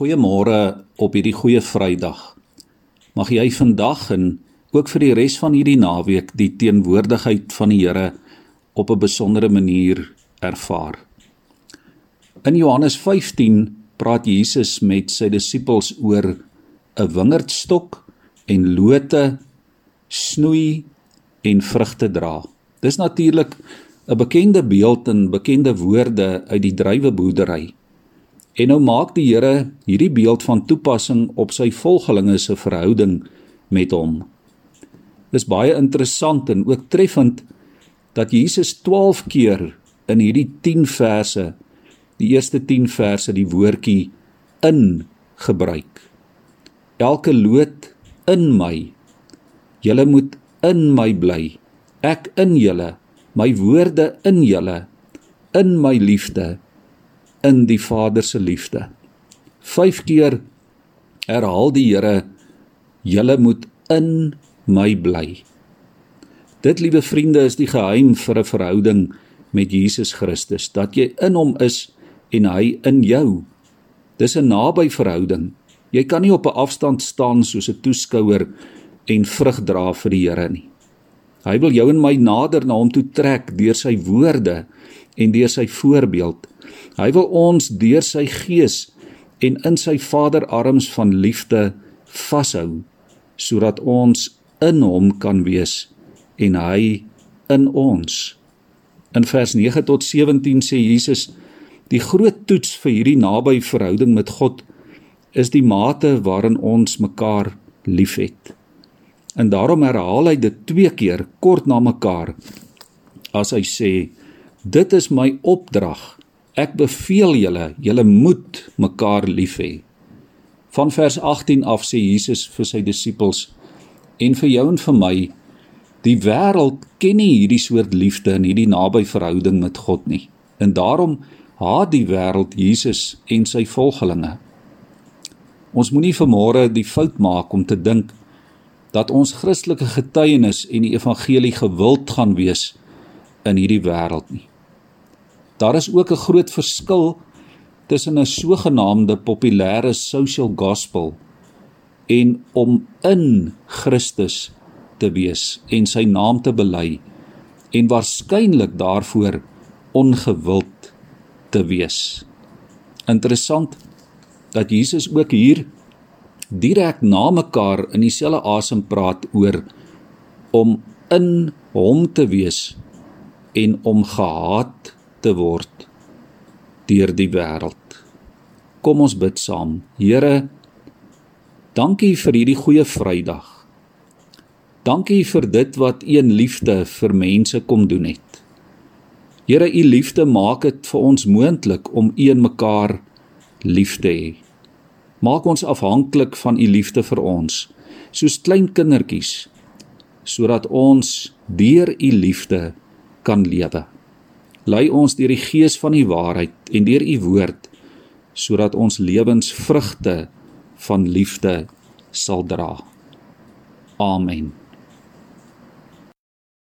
Goeiemôre op hierdie goeie Vrydag. Mag jy vandag en ook vir die res van hierdie naweek die teenwoordigheid van die Here op 'n besondere manier ervaar. In Johannes 15 praat Jesus met sy disippels oor 'n wingerdstok en lote snoei en vrugte dra. Dis natuurlik 'n bekende beeld en bekende woorde uit die druiweboerdery. En nou maak die Here hierdie beeld van toepassing op sy volgelinge se verhouding met hom. Dis baie interessant en ook treffend dat Jesus 12 keer in hierdie 10 verse, die eerste 10 verse die woordjie in gebruik. Elke loot in my. Julle moet in my bly. Ek in julle, my woorde in julle, in my liefde in die Vader se liefde. 5 keer herhaal die Here: "Julle moet in my bly." Dit, liewe vriende, is die geheim vir 'n verhouding met Jesus Christus, dat jy in hom is en hy in jou. Dis 'n naby verhouding. Jy kan nie op 'n afstand staan soos 'n toeskouer en vrug dra vir die Here nie. Hy wil jou en my nader na hom toe trek deur sy woorde en deur sy voorbeeld. Hy wil ons deur sy gees en in sy vaderarms van liefde vashou sodat ons in hom kan wees en hy in ons. In vers 9 tot 17 sê Jesus die groot toets vir hierdie naby verhouding met God is die mate waarin ons mekaar liefhet. En daarom herhaal hy dit twee keer kort na mekaar as hy sê dit is my opdrag Ek beveel julle, julle moet mekaar lief hê. Van vers 18 af sê Jesus vir sy disippels en vir jou en vir my, die wêreld ken nie hierdie soort liefde en hierdie naby verhouding met God nie. En daarom haat die wêreld Jesus en sy volgelinge. Ons moenie vermôre die fout maak om te dink dat ons Christelike getuienis en die evangelie gewild gaan wees in hierdie wêreld nie. Daar is ook 'n groot verskil tussen 'n sogenaamde populêre social gospel en om in Christus te wees en sy naam te bely en waarskynlik daarvoor ongewild te wees. Interessant dat Jesus ook hier direk na mekaar in dieselfde asem praat oor om in hom te wees en om gehaat te word deur die wêreld. Kom ons bid saam. Here, dankie vir hierdie goeie Vrydag. Dankie vir dit wat U in liefde vir mense kom doen het. Here, U liefde maak dit vir ons moontlik om een mekaar lief te hê. Maak ons afhanklik van U liefde vir ons, soos klein kindertjies, sodat ons deur U liefde kan lewe. Lei ons deur die gees van die waarheid en deur u woord sodat ons lewens vrugte van liefde sal dra. Amen.